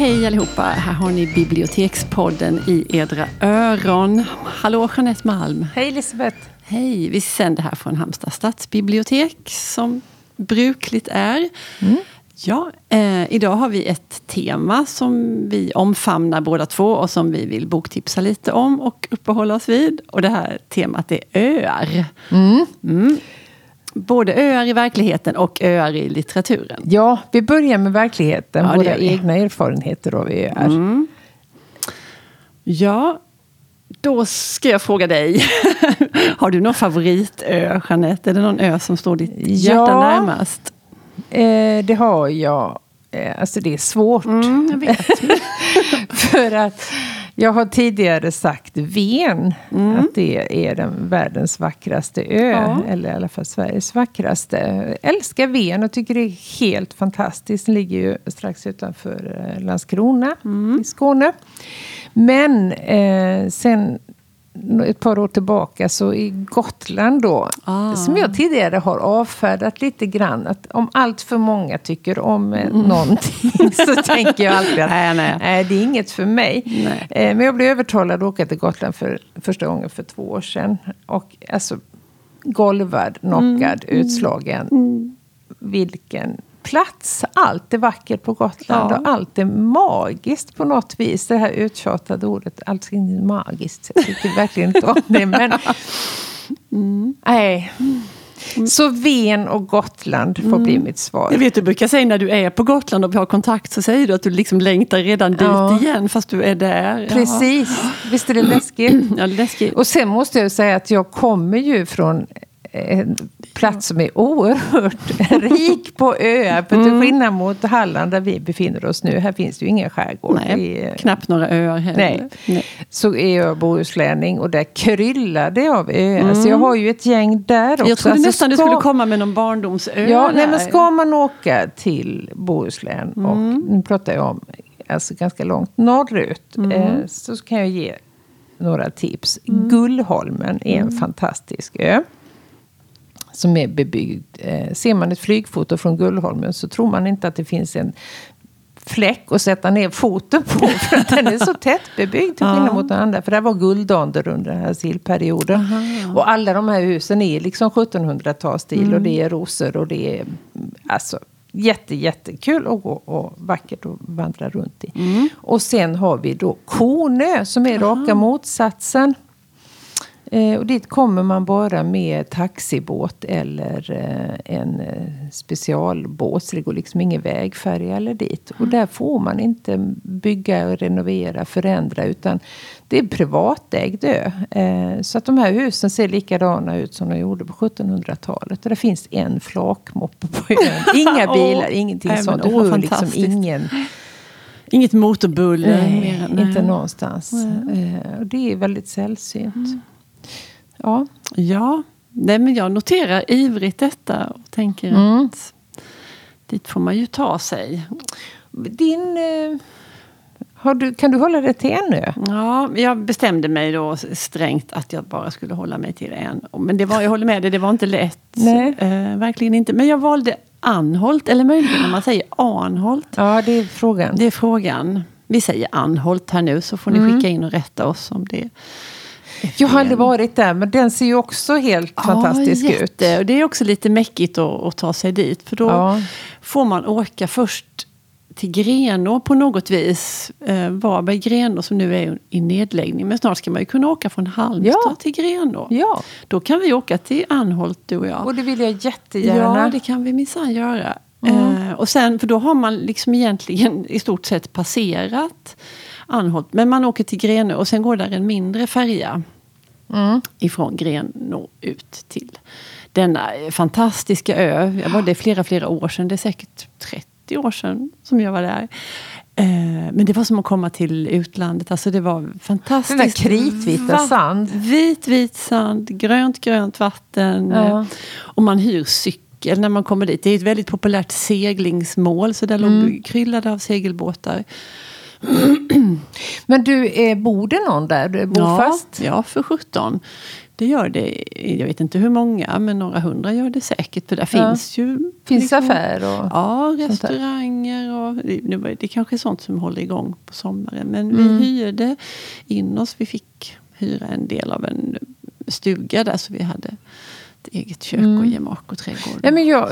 Hej allihopa! Här har ni Bibliotekspodden i edra öron. Hallå Jeanette Malm! Hej Elisabeth! Hej! Vi sänder här från Halmstad stadsbibliotek som brukligt är. Mm. Ja, eh, idag har vi ett tema som vi omfamnar båda två och som vi vill boktipsa lite om och uppehålla oss vid. Och det här temat är öar. Mm. Mm. Både öar i verkligheten och öar i litteraturen. Ja, vi börjar med verkligheten, ja, våra egna erfarenheter av öar. Mm. Ja, då ska jag fråga dig. Har du någon favoritö, Jeanette? Är det någon ö som står ditt hjärta ja, närmast? Eh, det har jag. Eh, alltså det är svårt. Mm, jag vet. För att jag har tidigare sagt Ven, mm. att det är den världens vackraste ö. Ja. Eller i alla fall Sveriges vackraste. Jag älskar Ven och tycker det är helt fantastiskt. Den ligger ju strax utanför eh, Landskrona mm. i Skåne. Men eh, sen ett par år tillbaka så i Gotland då, ah. som jag tidigare har avfärdat lite grann. Att om allt för många tycker om mm. någonting så tänker jag alltid att nej, nej. nej, det är inget för mig. Eh, men jag blev övertalad att åka till Gotland för första gången för två år sedan. Och alltså golvad, knockad, mm. utslagen. Mm. Vilken plats. Allt är vackert på Gotland ja. och allt är magiskt på något vis. Det här uttjatade ordet, allting är magiskt. Jag tycker verkligen inte om det. Men, mm. nej. Mm. Så Ven och Gotland får mm. bli mitt svar. Jag vet, du brukar säga när du är på Gotland och vi har kontakt så säger du att du liksom längtar redan dit ja. igen fast du är där. Precis, ja. visst är det läskigt? ja, läskigt? Och sen måste jag säga att jag kommer ju från en plats som är oerhört rik på öar. För till mm. skillnad mot Halland där vi befinner oss nu, här finns det ju ingen skärgård. Nej, är, knappt några öar heller. Nej. nej. Så är jag bohuslänning och där kryllar det av öar. Mm. Så jag har ju ett gäng där också. Jag trodde alltså, nästan ska... du skulle komma med någon barndomsö. Ja, nej, men ska man åka till Bohuslän, mm. och nu pratar jag om alltså ganska långt norrut, mm. eh, så kan jag ge några tips. Mm. Gullholmen är en mm. fantastisk ö som är bebyggd. Eh, ser man ett flygfoto från Gullholmen så tror man inte att det finns en fläck att sätta ner foten på. För att den är så tätt bebyggd till skillnad mot den andra. För det var guldålder under den här sillperioden. Och alla de här husen är liksom 1700-talsstil. Mm. Och det är rosor och det är alltså jätte, jättekul att gå och vackert att vandra runt i. Mm. Och sen har vi då Kornö som är Aha. raka motsatsen. Eh, och dit kommer man bara med taxibåt eller eh, en eh, specialbåt. Så det går liksom ingen vägfärja eller dit. Och där får man inte bygga, renovera, förändra. Utan det är privatägd ö. Eh, så att de här husen ser likadana ut som de gjorde på 1700-talet. Och det finns en flakmoppe på ön. Inga bilar, oh, ingenting sånt. Du hör liksom ingen... Inget motorbuller? Nej, inte någonstans. Eh, det är väldigt sällsynt. Mm. Ja. Ja, Nej, men jag noterar ivrigt detta och tänker mm. att dit får man ju ta sig. Din... Eh, du, kan du hålla dig till en ö? Ja, jag bestämde mig då strängt att jag bara skulle hålla mig till en. Men det var, jag håller med dig, det var inte lätt. Nej. Eh, verkligen inte. Men jag valde Anholt, eller möjligen om man säger Arnholt. Ja, det är frågan. Det är frågan. Vi säger Anholt här nu så får ni mm. skicka in och rätta oss om det jag har aldrig varit där, men den ser ju också helt ja, fantastisk jätte. ut. Och det är också lite mäckigt att, att ta sig dit. För då ja. får man åka först till Grenå på något vis. Eh, Varberg, Grenå som nu är i nedläggning. Men snart ska man ju kunna åka från Halmstad ja. till Grenå. Ja. Då kan vi åka till Anholt du och jag. Och det vill jag jättegärna. Ja, det kan vi minsann göra. Mm. Eh, och sen, för då har man liksom egentligen i stort sett passerat Anholt. Men man åker till Grenå och sen går där en mindre färja. Mm. Ifrån Grenå ut till denna fantastiska ö. Jag var där flera, flera år sedan. Det är säkert 30 år sedan som jag var där. Eh, men det var som att komma till utlandet. Alltså det var fantastiskt. Den där kritvita sand. Vit, vit sand. Grönt, grönt vatten. Ja. Och man hyr cykel när man kommer dit. Det är ett väldigt populärt seglingsmål. Så där mm. låg kryllade av segelbåtar. Men du, eh, bor det någon där? Du bor ja, fast? Ja, för 17. det gör det. Jag vet inte hur många, men några hundra gör det säkert. För där Ja. finns ju... Finns liksom- affär och... Ja, restauranger och det, det, kanske är sånt som håller igång på sommaren. Men vi Mm. hyrde in oss. Vi fick hyra en del av en stuga där så vi hade ett eget kök och gemak och trädgård. Mm. Nej, men jag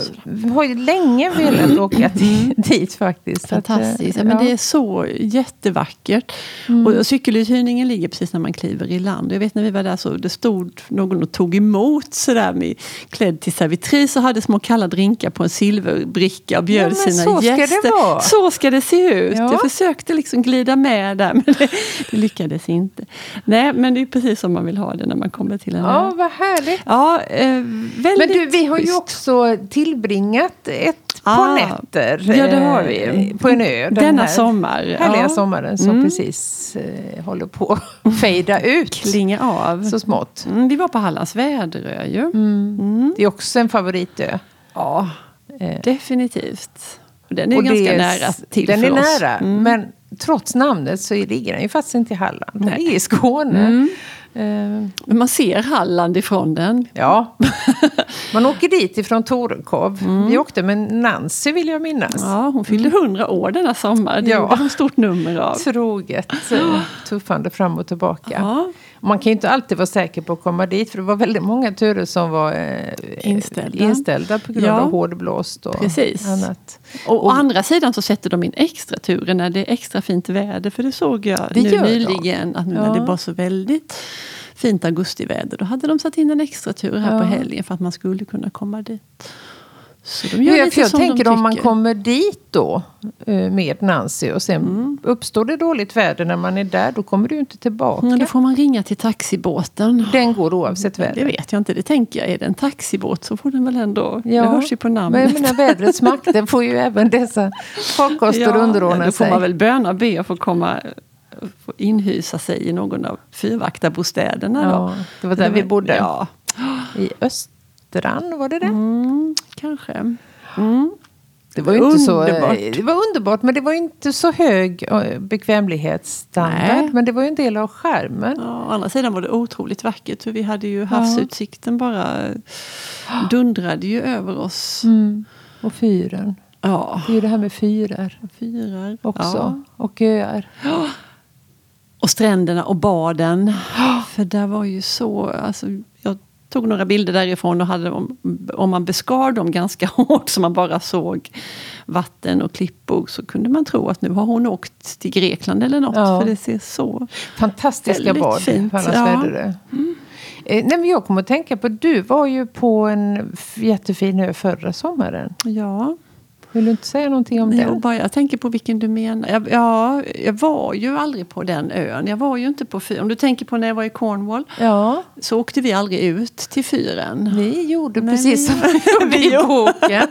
har ju länge velat åka till, dit faktiskt. Så att, eh, Fantastiskt. Ja, men det är så jättevackert. Mm. Och cykeluthyrningen ligger precis när man kliver i land. Jag vet när vi var där så det stod någon och tog emot sådär med klädd till servitris och hade små kalla drinkar på en silverbricka och bjöd Ja, sina så ska det gäster. vara. Så ska det se ut. Ja. Jag försökte liksom glida med där men det, det lyckades inte. Nej men det är precis som man vill ha det när man kommer till en Ja, ö. vad härligt. Ja, eh, väldigt Men du, vi har ju också tillbringat ett Ah, par nätter ja, det har vi. eh, på en ö. den Denna här sommar. Härliga ja. sommaren som Mm. precis eh, håller på att fejda ut Klinga av. så smått. Mm, vi var på Hallands Väderö ju. Mm. Det är också en favoritö. Ja, Eh, definitivt. Den är och ganska är- nära till Den för är oss. nära, Mm. men trots namnet så ligger den ju faktiskt inte i Halland. Den ligger i Skåne. Mm. Eh, Men man ser Halland ifrån den. Ja, man åker dit ifrån Torekov. Vi åkte med Nancy vill jag minnas. Mm. Ja, hon fyllde 100 år denna sommar. Det Ja. gjorde hon stort nummer av. Troget tuffande fram och tillbaka. Ja, Man kan ju inte alltid vara säker på att komma dit för det var väldigt många turer som var eh, Inställda. inställda på grund Ja. av hårdblåst och Precis. annat. och å andra sidan så sätter de in extra turer när det är extra fint väder. För det såg jag Det nu de. nyligen. Att nu när Ja. det var så väldigt fint augustiväder. Då hade de satt in en extra tur här Ja. på helgen för att man skulle kunna komma dit. Så de Ja, gör för lite jag som tänker de om man kommer dit då eh, med Nancy och sen Mm. uppstår det dåligt väder när man är där, då kommer du inte tillbaka. Ja, då får man ringa till taxibåten. Den går oavsett Det väder. vet jag inte, det tänker jag. Är det en taxibåt så får den väl ändå... Ja. Det hörs ju på Men namnet. jag menar, vädrets makter får ju även dessa farkoster underordna då får sig. man väl böna be och få komma få inhysa sig i någon av fyrvaktarbostäderna. Ja, då. det var där vi väl- bodde. Ja, I Östran, var det det? mm, kanske. Mm. Det var inte så, Underbart. eh, det var underbart, men det var inte så hög eh, bekvämlighetsstandard. Nej. Men det var ju en del av skärmen. Ja, å andra sidan var det otroligt vackert. För vi hade ju havsutsikten bara dundrade ju över oss. Mm. Och fyren. Ja, Det är ju det här med fyrar fyrar. också. Ja. Och öar. Och stränderna och baden. För där var ju så... Alltså, jag tog några bilder därifrån och hade om, man beskar dem ganska hårt så man bara såg vatten och klippor så kunde man tro att nu har hon åkt till Grekland eller något. Ja. För det ser så... Fantastiska bad fint, på ja. Väderö. Eh, nej, jag kommer att tänka på, du var ju på en jättefin ö förra sommaren. Ja, Vill du inte säga någonting om jag, det? jag tänker på vilken du menar. Jag, ja, jag var ju aldrig på den ön. Jag var ju inte på fyren. Om du tänker på när jag var i Cornwall Ja, så åkte vi aldrig ut till fyren. ni gjorde Nej, precis vi- som vi gjorde i vi- boken.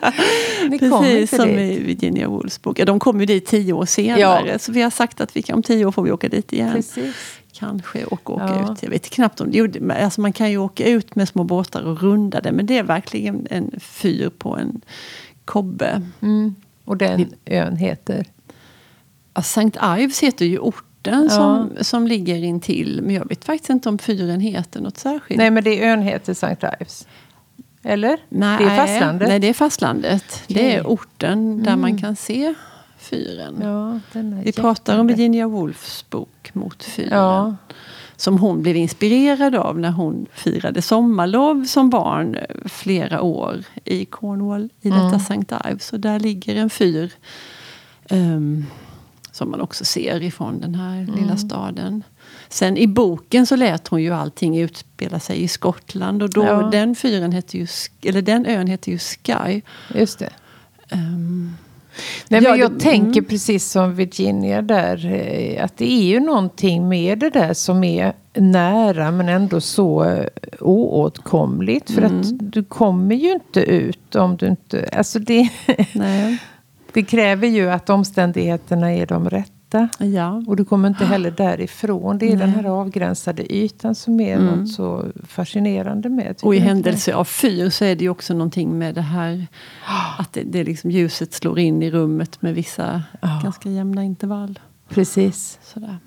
Precis som dit. i Virginia Woolfs bok. Ja, de kom ju dit tio år senare. Ja. Så vi har sagt att vi om tio år får vi åka dit igen. Precis. Kanske åka, åka Ja. ut. Jag vet knappt om det gjorde. Alltså man kan ju åka ut med små båtar och runda det. Men det är verkligen en fyr på en kobbe. Mm. Och den ön heter? Ja, Sankt Ives heter ju orten som, som ligger intill. Men jag vet faktiskt inte om fyren heter något särskilt. Nej, men det ön heter St. Ives. Eller? Nej, det är fastlandet. Nej, det är fastlandet. Det Okej. är orten där man kan se fyren. Ja, Vi pratar om Virginia Woolfs bok Mot fyren. Ja. Som hon blev inspirerad av när hon firade sommarlov som barn eh, flera år i Cornwall i detta Mm. St. Ives. Och där ligger en fyr ehm, som man också ser ifrån den här Mm. lilla staden. Sen i boken så lät hon ju allting utspela sig i Skottland och då, Ja. den fyren heter ju, eller den ön heter ju Skye. Just det. Ehm, Nej, Ja, men jag det- tänker mm. precis som Virginia där. eh, Att det är ju någonting med det där som är nära men ändå så eh, oåtkomligt. För Mm. att du kommer ju inte ut om du inte... Alltså det, det kräver ju att omständigheterna är de rätta. Ja. Och du kommer inte heller därifrån. Det är den Nej. här avgränsade ytan som är Mm. något så fascinerande med. Och i händelse av fyr så är det ju också någonting med det här att det, det liksom ljuset slår in i rummet med vissa Ja. ganska jämna intervall. Precis. Sådär.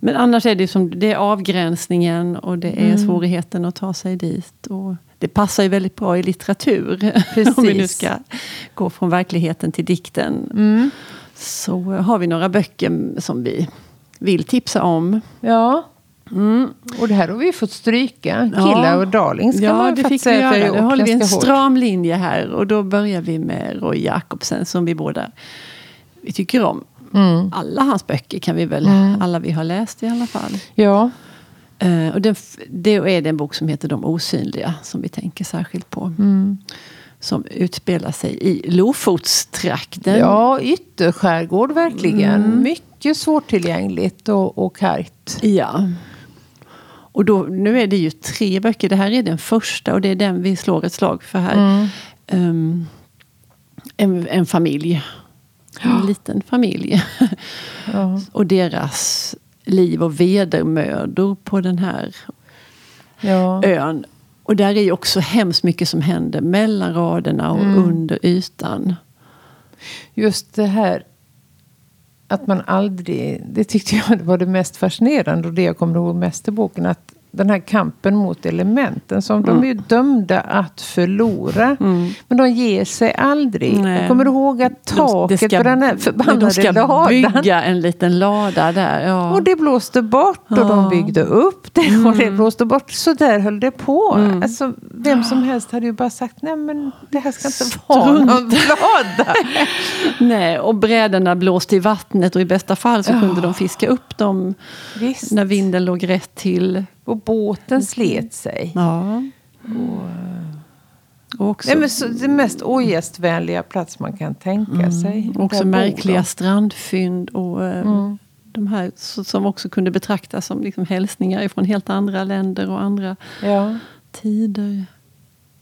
Men annars är det som det är avgränsningen och det är Mm. svårigheten att ta sig dit. Och det passar ju väldigt bra i litteratur. Precis. Om vi nu ska gå från verkligheten till dikten. Mm. Så har vi några böcker som vi vill tipsa om. Ja, Mm. och det här har vi ju fått stryka. Ja. Killar och darlings kan Ja, man det fick vi säga. för göra. Nu håller vi en hårt. stram linje här. Och då börjar vi med Roy Jacobsen som vi båda vi tycker om. Mm. Alla hans böcker kan vi väl, alla vi har läst i alla fall. Ja, Eh, och den, det är det en bok som heter De osynliga som vi tänker särskilt på. Som utspelar sig i Lofotstrakten. ja ytterskärgård verkligen. Mm. Mycket svårtillgängligt och, och kargt. Ja. Och då, nu är det ju tre böcker. Det här är den första och det är den vi slår ett slag för här. Mm. Ehm, en, en familj. En liten familj. Ja. och deras liv och vedermödor på den här Ja. ön. Och där är ju också hemskt mycket som händer mellan raderna och Mm. under ytan. Just det här att man aldrig... Det tyckte jag var det mest fascinerande och det jag kommer ihåg mest i boken. Att den här kampen mot elementen. Som De är dömda att förlora. Men de ger sig aldrig. Mm. Nej. Kommer ihåg att De- taket ska- på den här De förbannade ska ladan. bygga en liten lada där. Ja. Och det blåste bort och Ja. Mm. de byggde upp det och det blåste bort. Så där höll det på. Alltså, vem som helst hade ju bara sagt nej men det här ska inte vara någon lada. Nej, och brädorna blåste i vattnet och i bästa fall så kunde de fiska upp dem Visst. när vinden låg rätt till. Och båten slet sig. Ja. Och också, Nej, men så, det mest ogästvänliga plats man kan tänka sig. Mm. också Där bor märkliga de. strandfynd. Och, eh, de här som också kunde betraktas som liksom hälsningar från helt andra länder och andra Ja. tider.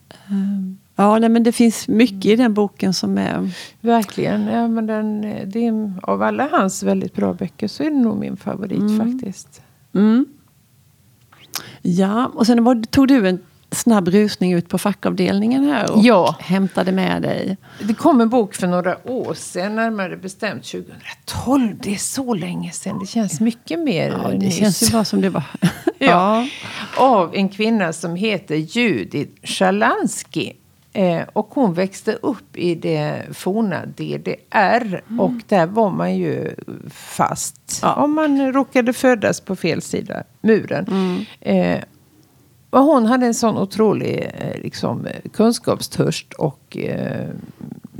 Eh, Ja, nej, men det finns mycket i den boken som är... Verkligen. Ja, men den, är, av alla hans väldigt bra böcker så är det nog min favorit faktiskt. Mm. Ja, och sen var, tog du en snabb rusning ut på fackavdelningen här och Ja. hämtade med dig. Det kom en bok för några år sedan, närmare bestämt 2012. Det är så länge sedan. Det känns mycket mer Ja, det nyss. känns ju bara som det var. Ja. Av en kvinna som heter Judith Sjalansky. Eh, och hon växte upp i det forna DDR. Och där var man ju fast. Ja. Om man råkade födas på fel sida muren. Eh, och hon hade en sån otrolig eh, liksom, kunskapstörst och eh,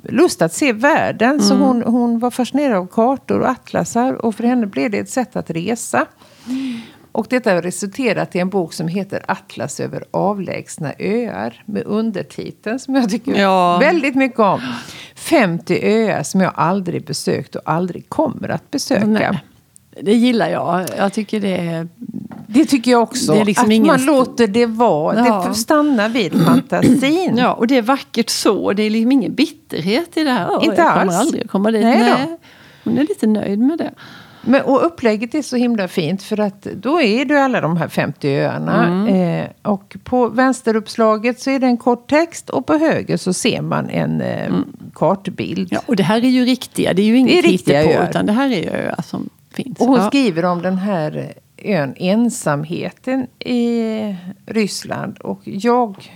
lust att se världen. Så hon, hon var fascinerad av kartor och atlasar. Och för henne blev det ett sätt att resa. Och detta har resulterat i en bok som heter Atlas över avlägsna öar. Med undertiteln som jag tycker Ja. väldigt mycket om. 50 öar som jag aldrig besökt och aldrig kommer att besöka. Nej. Det gillar jag. Jag tycker det är... Det tycker jag också. Det liksom att ingen man låter det vara. Det Ja. får stanna vid fantasin. Ja, och det är vackert så. Det är liksom ingen bitterhet i det här. Inte jag kommer alls. aldrig att komma dit. Nej. Nej. Hon är lite nöjd med det. Men, och upplägget är så himla fint för att då är det alla de här 50 öarna. Mm. Eh, och på vänsteruppslaget så är det en kort text och på höger så ser man en eh, kartbild. Mm. Ja, och det här är ju riktiga. Det är ju inget hittepå, utan det här är ju öar som finns. Och hon ja. skriver om den här ön ensamheten i Ryssland. Och jag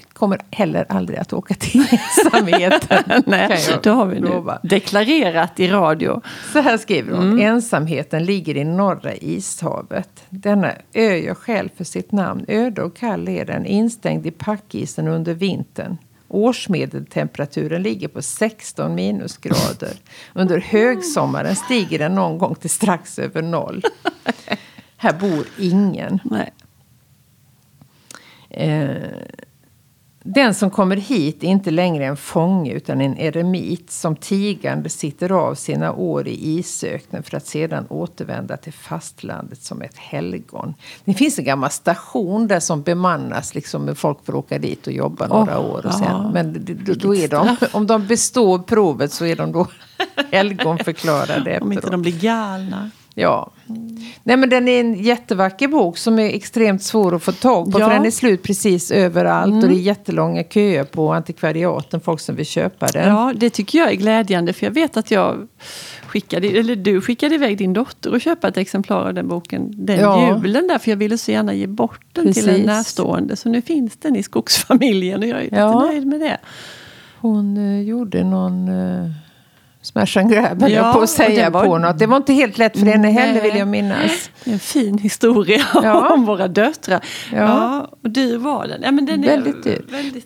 kommer heller aldrig att åka till ensamheten. Nej, det har vi nu lova. deklarerat i radio. Så här skriver hon. Ensamheten ligger i norra ishavet. Denna ö gör själv för sitt namn. Öde och kall är den, instängd i packisen under vintern. Årsmedeltemperaturen ligger på 16 minusgrader. Under högsommaren stiger den någon gång till strax över noll. Här bor ingen. Nej. Eh, den som kommer hit är inte längre en fånge utan en eremit som tigande sitter av sina år i isöknen för att sedan återvända till fastlandet som ett helgon. Det finns en gammal station där som bemannas, liksom med folk får åka dit och jobba några Åh, år. Och sen, ja. Men då är de, om de består provet så är de då helgonförklarade Om inte de blir galna. Ja. Nej men den är en jättevacker bok som är extremt svår att få tag på. Ja. För den är slut precis överallt och det är jättelånga köer på antikvariaten. Folk som vill köpa den. Ja, det tycker jag är glädjande för jag vet att jag skickade, eller du skickade iväg din dotter och köpa ett exemplar av den boken den Ja. julen där för jag ville så gärna ge bort den till en Precis. närstående. Så nu finns den i skogsfamiljen och jag är Ja. jättenöjd med det. Hon eh, gjorde någon uh, smash and grab Ja, jag på att säga det var- på något. Det var inte helt lätt för henne heller vill jag minnas. En fin historia Ja. om våra döttrar. Ja. Ja. och dyr var den. Ja, men den är Väldigt dyr. Väldigt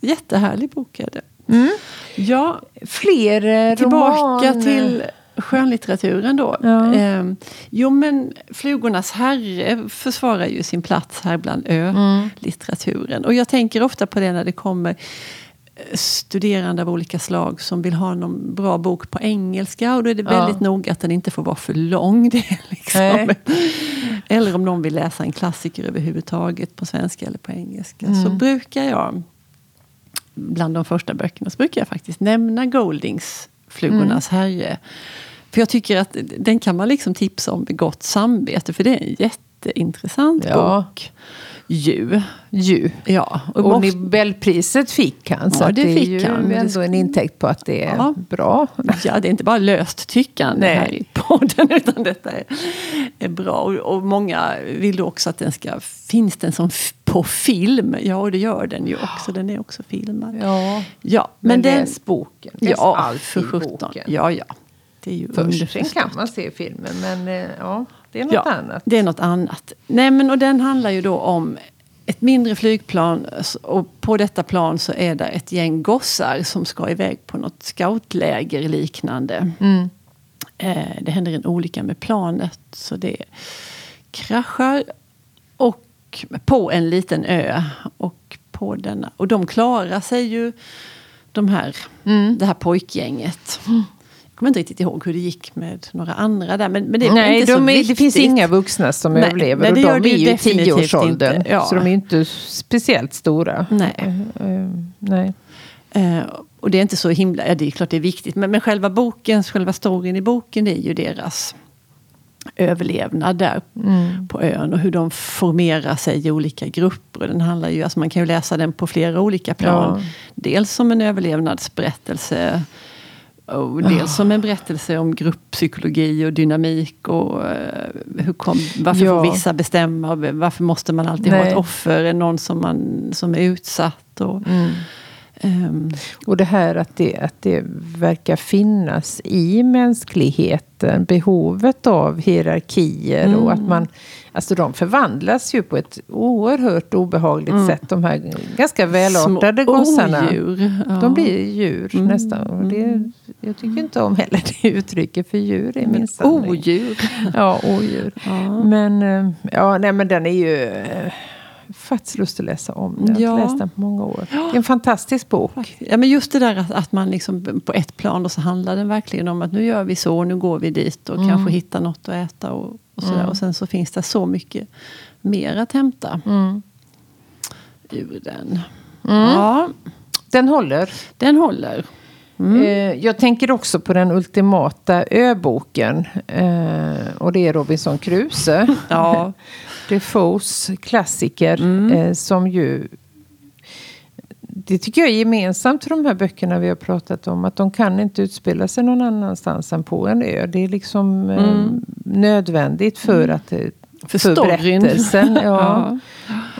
Jättehärlig bok är det. Mm. Ja, Fler eh, Tillbaka roman, till skönlitteraturen då. Ja. Eh, jo men Flugornas herre försvarar ju sin plats här bland ö-litteraturen. Och jag tänker ofta på det när det kommer studerande av olika slag som vill ha någon bra bok på engelska. Och då är det Ja. väldigt noga att den inte får vara för lång. Det liksom. Eller om någon vill läsa en klassiker överhuvudtaget på svenska eller på engelska. Mm. Så brukar jag, bland de första böckerna, så brukar jag faktiskt nämna Goldings Flugornas Mm. herre. För jag tycker att den kan man liksom tipsa om med gott samvete. För det är en jätteintressant Ja. bok. Ju. Ju. Ja, Och måste- Nobelpriset fick han. Så Ja, det det är fick ju han, det ändå en intäkt på att det är Ja. bra. Ja, det är inte bara löst tyckande Nej. här i podden utan detta är, är bra. Och, och många vill då också att den ska, finns den som på film? Ja, och det gör den ju också. Den är också filmad. Ja, Ja, men, men, den... läs boken. Läs Ja, allt för i 17. boken. Ja, ja. Det är ju Först, sen kan man se filmen, men eh, ja, det är något ja, annat. Det är något annat. Nej, men, och den handlar ju då om ett mindre flygplan och på detta plan så är det ett gäng gossar som ska iväg på något scoutläger liknande. Mm. Eh, det händer en olycka med planet så det kraschar och på en liten ö. Och, på denna, och de klarar sig ju, de här, Mm. det här pojkgänget. Jag kommer inte riktigt ihåg hur det gick med några andra där. Men, men det Nej, inte så de är, det finns inga vuxna som Nej, överlever. nej, det och de det är ju i tioårsåldern. inte. Ja. Så de är inte speciellt stora. Nej. Eh, nej. Eh, och det är inte så himla, ja det är klart det är viktigt. Men, men själva boken, själva storyn i boken det är ju deras överlevnad där Mm. på ön och hur de formerar sig i olika grupper. Och Den handlar ju, alltså man kan ju läsa den på flera olika plan. Ja. Dels som en överlevnadsberättelse och dels som en berättelse om grupppsykologi och dynamik. Och eh, hur kom, varför Ja. får vissa bestämma? Varför måste man alltid ha Nej. ett offer? Någon som, man, som är utsatt? Och, Mm. Ehm, Och det här att det, att det verkar finnas i mänskligheten behovet av hierarkier Mm. och att man, alltså de förvandlas ju på ett oerhört obehagligt sätt de här ganska välartade Små gossarna. odjur, ja. De blir djur Mm, nästan. Och det, jag tycker inte om heller det uttrycket för djur är min sanning. Odjur. Ja, odjur. Ja. Men, eh, ja, nej, men den är ju eh, faktiskt lust att läsa om den. Jag har Ja. läst den på många år. Det är en fantastisk bok. Ja, men just det där att, att man liksom på ett plan och så handlar den verkligen om att nu gör vi så, nu går vi dit och Mm. kanske hittar något att äta. Och, och, sådär. och sen så finns det så mycket mer att hämta Mm. ur den. Ja, Den håller. den håller. Mm. Eh, jag tänker också på den ultimata öboken. Eh, och det är Robinson Crusoe. Ja. Defoes klassiker. Mm. Eh, som ju... Det tycker jag är gemensamt för de här böckerna vi har pratat om. Att de kan inte utspela sig någon annanstans än på en ö. Det är liksom Mm. nödvändigt för att... eh, För för berättelsen. Ja.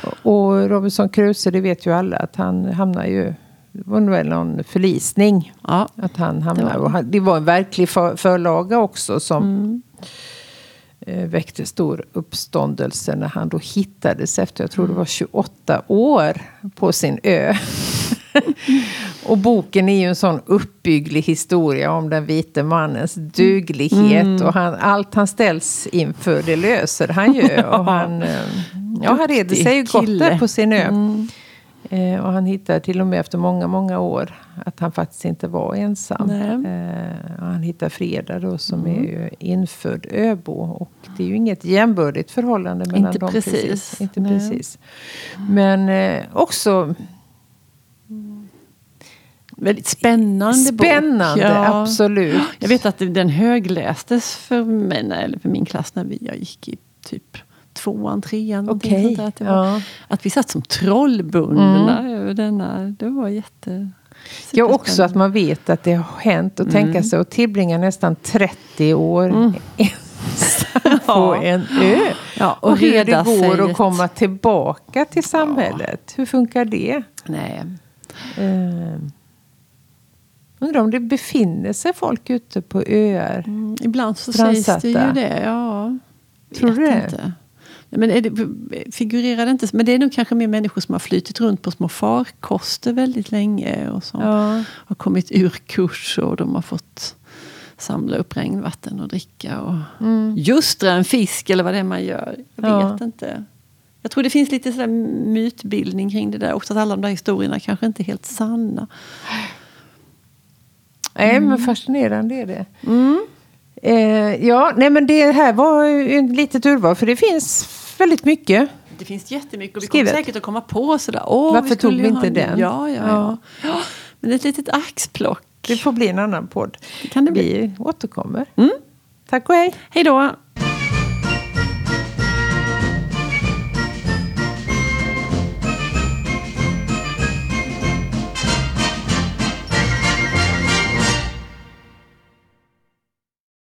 Ja. Och Robinson Crusoe, det vet ju alla att han hamnar ju... Det var väl någon förlisning. Ja. Att han hamnar, Det var- och han, det var en verklig för, förlaga också som Mm. eh, väckte stor uppståndelse när han då hittades efter, jag tror det var 28 år, på sin ö. och boken är ju en sån uppbygglig historia om den vite mannens duglighet. Och han, allt han ställs inför, det löser han ju. Och han, eh, ja, han reder sig ju gott där på sin ö. Mm. Eh, och han hittar till och med efter många, många år att han faktiskt inte var ensam. Eh, han hittar Freda då som är ju infödd öbo. Och det är ju inget jämbördigt förhållande mellan Inte dem. precis. Inte Nej. precis. Men eh, också väldigt spännande, Spännande, bok. absolut. Jag vet att den höglästes för mig, eller för min klass när vi, jag gick i typ tvåan, trean. Okej, sånt där. Var, ja. att vi satt som trollbundna över denna. Det var jätte... Ja, också att man vet att det har hänt och tänka sig att tillbringa nästan 30 år ensam på en ö. Ja, Och, och hur det går att komma tillbaka till samhället. Hur funkar det? Nej. Uh, undrar om det befinner sig folk ute på öar. Mm, ibland så sägs det ju det. Ja, Tror du det? Inte. Men är det, figurerar det inte? Men det är nog kanske mer människor som har flytit runt på små farkoster väldigt länge. Och som Ja. har kommit ur kurs och de har fått samla upp regnvatten och dricka. Och justra en fisk eller vad det är man gör. Jag Mm. Ja. vet inte. Jag tror det finns lite sådär mytbildning kring det där också. Att alla de där historierna kanske inte är helt sanna. Nej, men fascinerande är det. Eh, ja, nej men det här var ju ett litet urval för det finns väldigt mycket. Det finns jättemycket och vi kommer säkert att komma på sådär. Åh, Varför vi tog vi inte den? Ja, ja, ja. ja. Men det är ett litet axplock. Det får bli en annan podd. Det kan det bli. Vi återkommer. Tack och hej! Hej då!